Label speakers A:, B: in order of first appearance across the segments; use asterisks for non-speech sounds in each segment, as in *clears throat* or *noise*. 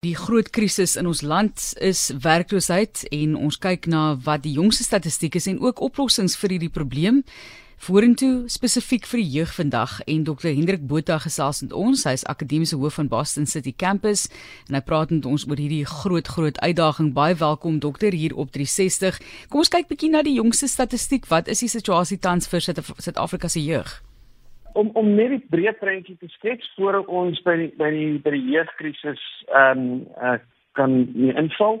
A: Die groot krisis in ons land is werkloosheid en ons kyk na wat die jongste statistiek is en ook oplossings vir hierdie probleem. Vorentoe spesifiek vir die jeug vandag en Dr Hendrik Botha gesels met ons. Hy is akademiese hoof van Boston City Campus en hy praat met ons oor hierdie groot groot uitdaging. Baie welkom dokter hier op 360. Kom ons kyk bietjie na die jongste statistiek. Wat is die situasie tans vir Suid-Afrika se jeug?
B: Om om net die breë prentjie te skets voor ons by die, by die by die jeugkrisis ehm um, uh, kan nie inval.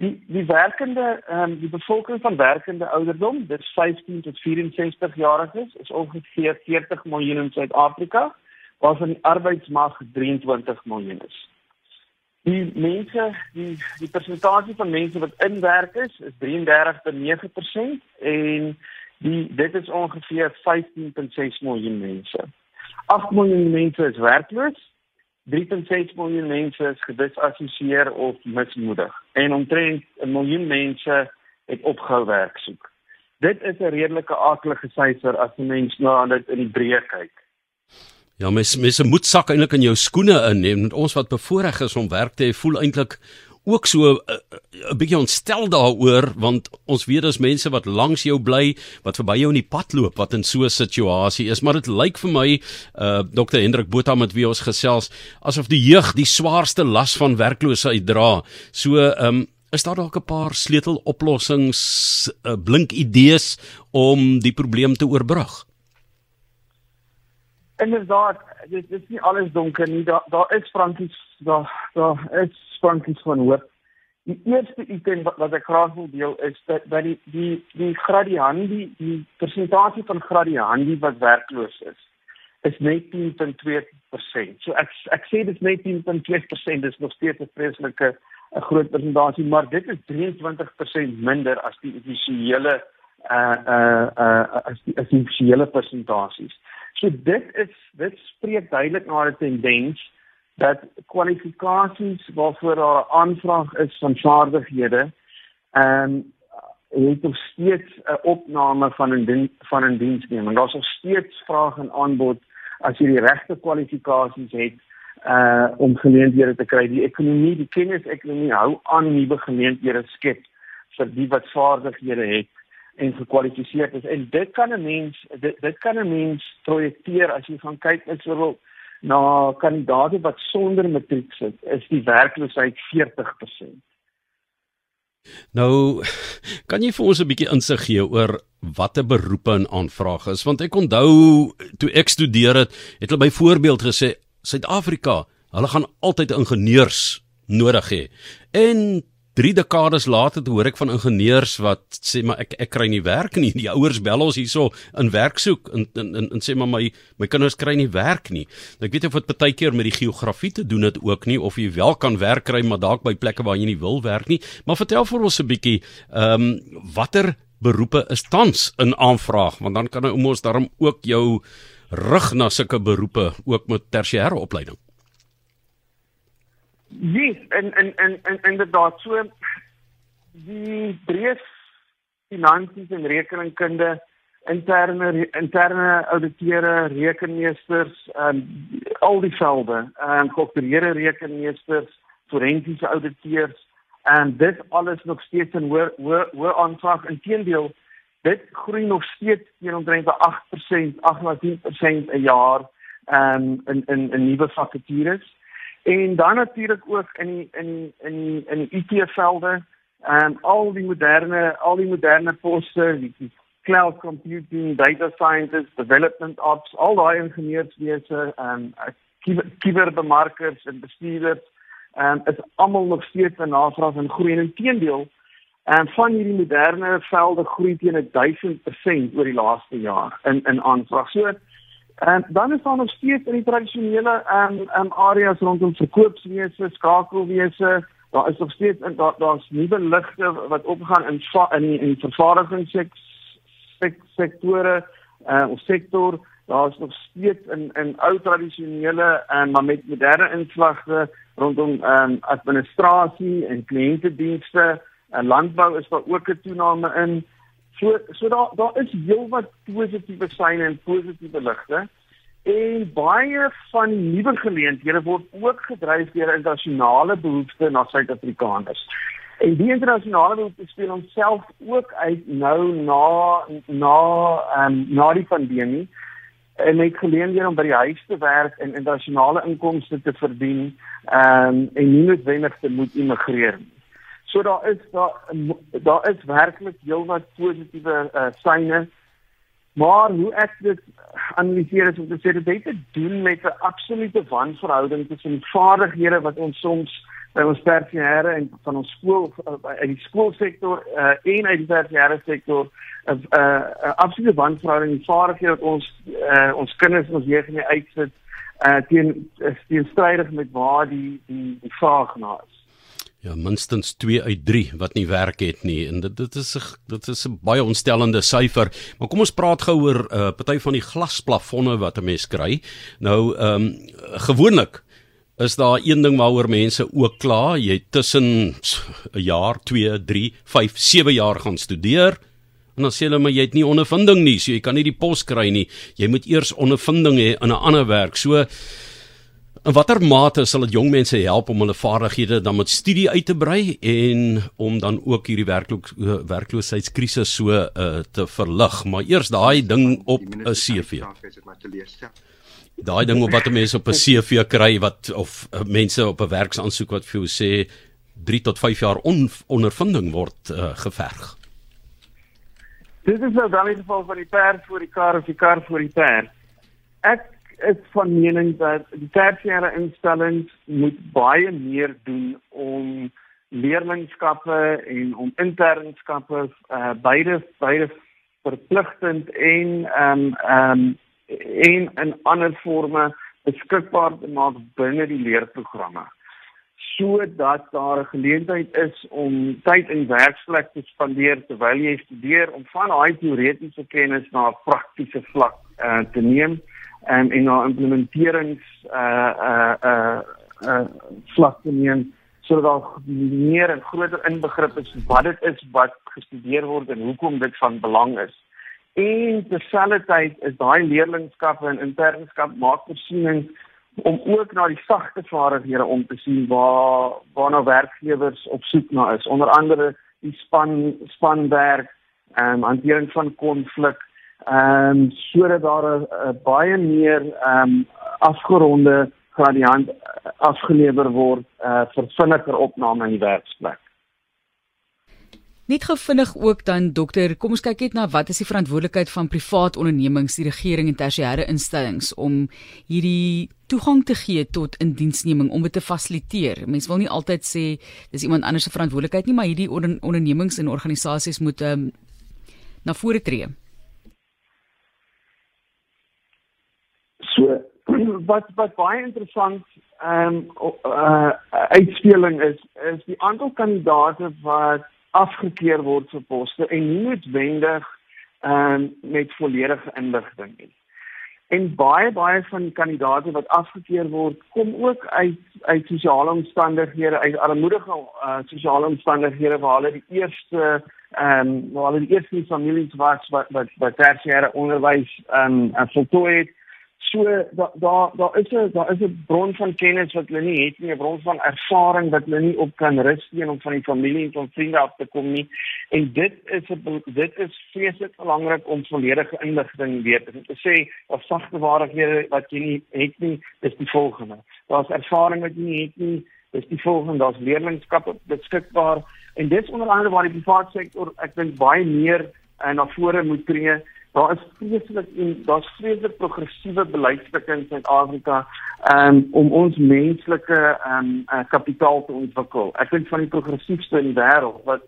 B: Die die werkende ehm um, die bevolking van werkende ouderdom, dit is 15 tot 64 jariges, is ongeveer 40 miljoen in Suid-Afrika, waarvan die arbeidsmag 23 miljoen is. Die mense, die die persentasie van mense wat in werk is, is 33.9% en Die dit is ongeveer 15.6 miljoen mense. 8 miljoen mense is werkloos. 3.6 miljoen mense is gedisassosieer of mismoedig en omtrent 'n miljoen mense het opgehou werk soek. Dit is 'n redelike aardige syfer as 'n mens na dit in die breë kyk.
C: Ja, mens mens moet sak eintlik in jou skoene inneem. Ons wat bevoorreg is om werk te hê, voel eintlik ook so 'n uh, uh, bietjie ontstel daaroor want ons weet daar's mense wat langs jou bly wat verby jou in die pad loop wat in so 'n situasie is. Maar dit lyk vir my uh Dr Hendrik Botha met wie ons gesels asof die jeug die swaarste las van werkloosheid dra. So um is daar dalk 'n paar sleuteloplossings uh, blink idees om die probleem te oorbrug
B: Inderdaad, dit is nie alles donker nie. Daar daar is Frankies, daar daar is Frankies van hoop. Die eerste item wat, wat ek graag wil deel is dat dat die die die gradiandi die persentasie van gradiandi wat werkloos is is net 10.2%. So ek ek sê dit is net 10.2%, dis nog steeds 'n vreeslike 'n groot persentasie, maar dit is 23% minder as die offisiële uh uh uh as die, as die offisiële persentasies. So dit is dit spreek duidelik na 'n tendens dat kwalifikasies waarvoor daar 'n aanvraag is van vaardighede ehm um, het nog steeds 'n opname van 'n van 'n diensneming. Daar's nog steeds vraag en aanbod as jy die regte kwalifikasies het uh om geleenthede te kry. Die ekonomie, die kennisekonomie hou aan nuwe geleenthede skep vir die wat vaardighede het en gekwalifiseer is. En dit kan 'n mens dit, dit kan 'n mens projekteer as jy gaan kyk net so na kandidaate wat sonder matriek sit is die werkloosheid 40%.
C: Nou kan jy vir ons 'n bietjie insig gee oor watter beroepe in aanvraag is? Want ek onthou toe ek studeer het het hulle byvoorbeeld gesê Suid-Afrika hulle gaan altyd ingenieurs nodig hê. En 3 dekades later hoor ek van ingenieurs wat sê maar ek ek kry nie werk nie. *laughs* Die ouers bel ons hierso in werk soek en en en, en sê maar my my kinders kry nie werk nie. Nou, ek weet of dit baie keer met die geografie te doen het ook nie of jy wel kan werk kry maar dalk by plekke waar jy nie wil werk nie. Maar vertel vir ons 'n bietjie ehm um, watter beroepe is tans in aanvraag want dan kan ons daarom ook jou rig na sulke beroepe ook met tersiêre opleiding.
B: Yes, en en en en inderdaad so die breë finansies en rekeningkunde interne interne auditeure rekenmeesters en um, al die velde en um, geopereerde rekenmeesters forensiese auditeurs en dit alles nog steeds in hoë hoë aanvraag. Inteendeel dit groei nog steeds teen omtrent 8% 8 na 10% 'n jaar um, in in in nuwe vakatures En dan natuurlik ook in die, in die, in die, in die IT velde en al die moderne al die moderne poste, die, die cloud computing, data scientists, development ops, al daai ingenieurswese en kiberbemarkers en bestuurders en is almal nog steeds 'n navraag en groei en teendeel en van hierdie moderne velde groei teen 1000% oor die laaste jaar in in aanvraag. So En dan is daar nog steeds in die tradisionele ehm um, ehm um, areas rondom verkoopswese, skakelwese, daar is nog steeds daar daar's nuwe ligte wat opgaan in in die, in die vervaardigingssektore eh uh, of sektor. Daar's nog steeds in in ou tradisionele en um, maar met moderne inslagte rondom ehm um, administrasie en kliëntedienste en landbou is daar ook 'n toename in. So so daar daar is heelwat positiewe syne en positiewe ligte. En baie van die nuwe geleenthede word ook gedryf deur internasionale behoeftes na Suid-Afrikaners. En die internasionale behoeftes speel homself ook uit nou na na um, na die pandemie en met geleenthede om by die huis te werk en internasionale inkomste te verdien um, en nie noodwendig te moet immigreer nie. So daar is daar daar is werklik heelwat positiewe uh, syne. Maar hoe ek dit analiseer is om te sê dit het te doen met 'n absolute wanverhouding tussen vaardighede wat ons soms by ons tersiêre en van ons skool uit die skoolsektor uh, en uit die tersiêre sektor 'n uh, 'n uh, uh, absolute wanverhouding in vaardighede wat ons uh, ons kinders ons jeug mee uitsit uh, teen teen strydig met waar die die die vraag na is.
C: Ja, minstens 2 uit 3 wat nie werk het nie en dit dit is 'n dit is 'n baie ontstellende syfer. Maar kom ons praat gou oor 'n uh, party van die glasplafonne wat 'n mens kry. Nou ehm um, gewoonlik is daar een ding waaroor mense ook kla, jy tussen 'n jaar, 2, 3, 5, 7 jaar gaan studeer en dan sê hulle maar jy het nie ondervinding nie, so jy kan nie die pos kry nie. Jy moet eers ondervinding hê in 'n ander werk. So In watter mate sal dit jong mense help om hulle vaardighede dan met studie uit te brei en om dan ook hierdie werkloos werkloosheidskrisis so uh, te verlig? Maar eers daai ding op 'n CV. Daai ding op wat mense op 'n CV kry wat of uh, mense op 'n werksaansoek wat vir jou sê 3 tot 5 jaar on, ondervinding word uh, geverg.
B: Dit is nou dan in geval van die perd voor die kar of die kar voor die perd. Ek is van mening dat die tersiêre instellings moet baie meer doen om leerlingskappe en om internskappe uh, beide beide verpligtend en ehm um, ehm um, en in ander forme beskikbaar te maak binne die leerprogramme. Sodat daar 'n geleentheid is om tyd in werksplek te spandeer terwyl jy studeer om van daai teoretiese kennis na 'n praktiese vlak uh, te neem um, en na implementerings uh uh uh, uh vlak te neem sodat daar meer en groter inbegrip is wat dit is wat gestudeer word en hoekom dit van belang is. En terselfdertyd is daai leerlingskappe en internskap maak voorsiening om ook na die sagte vaardighede om te sien waar waarna werkgewers op soek na is. Onder andere die span spanwerk, ehm um, hantering van konflik, ehm um, sodat daar 'n baie meer ehm um, afgeronde gradiant eh, afgelewer word uh, vir vinniger opname in die werksplek.
A: Net gevinnig ook dan dokter, kom ons kyk net na wat is die verantwoordelikheid van privaat ondernemings, die regering en tersiêre instellings om hierdie toegang te gee tot indiensneming om dit te fasiliteer. Mense wil nie altyd sê dis iemand anders se verantwoordelikheid nie, maar hierdie ondernemings en organisasies moet um, na vore tree.
B: So *clears throat* wat wat baie interessant ehm um, uh uitspeling is is die aantal kandidate wat afgekeur word vir poste en nie noodwendig ehm um, met volledige inligting nie. En baie baie van die kandidate wat afgekeur word, kom ook uit uit sosiale omstandighede, uit armoedige uh, sosiale omstandighede waar hulle die eerste ehm um, waar hulle die eerste families was wat wat wat tersiêre onderwys ehm um, voltooi het So daar daar daar is 'n daar is 'n bron van kennis wat hulle nie het nie, 'n bron van ervaring wat hulle nie op kan rus nie om van die familie en van vriende af te kom nie. En dit is 'n dit is vreeslik belangrik om volledige inligting weet. Dit is te sê, daar sagte waarhede wat jy nie het nie, dis die volgende. Daar's ervaring wat jy nie het nie, dis die volgende. Daar's leerlingskappe beskikbaar en dis onder andere waar die private sektor ek dink baie meer uh, na vore moet tree daar is vreeslik en daar's vreeslik progressiewe beleidsstukke in Suid-Afrika um, om ons menslike um, uh, kapitaal te ontwikkel. Ek dink van die progressiefste in die wêreld wat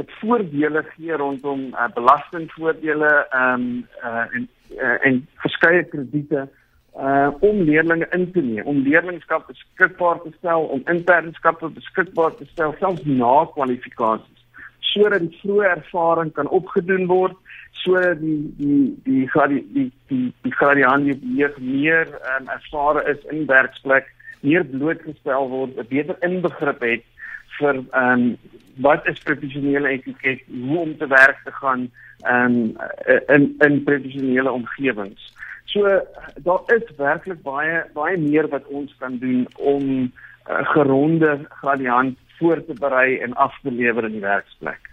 B: dit voordele gee rondom uh, belastingvoordele um, uh, en uh, en verskeie krediete uh om leerders in te neem, om leerlingskap beskikbaar te stel, om internskappe beskikbaar te stel, selfs na kwalifikasies sodat vroeë ervaring kan opgedoen word sodat die die die die die die die gradiaan die meer um, ervare is in werksplek meer blootgestel word 'n beter inbegrip het vir ehm um, wat is professionele etiket hoe om te werk te gaan um, in in professionele omgewings. So daar is werklik baie baie meer wat ons kan doen om uh, geronde gradiant voor te berei en af te lewer in die werksplek.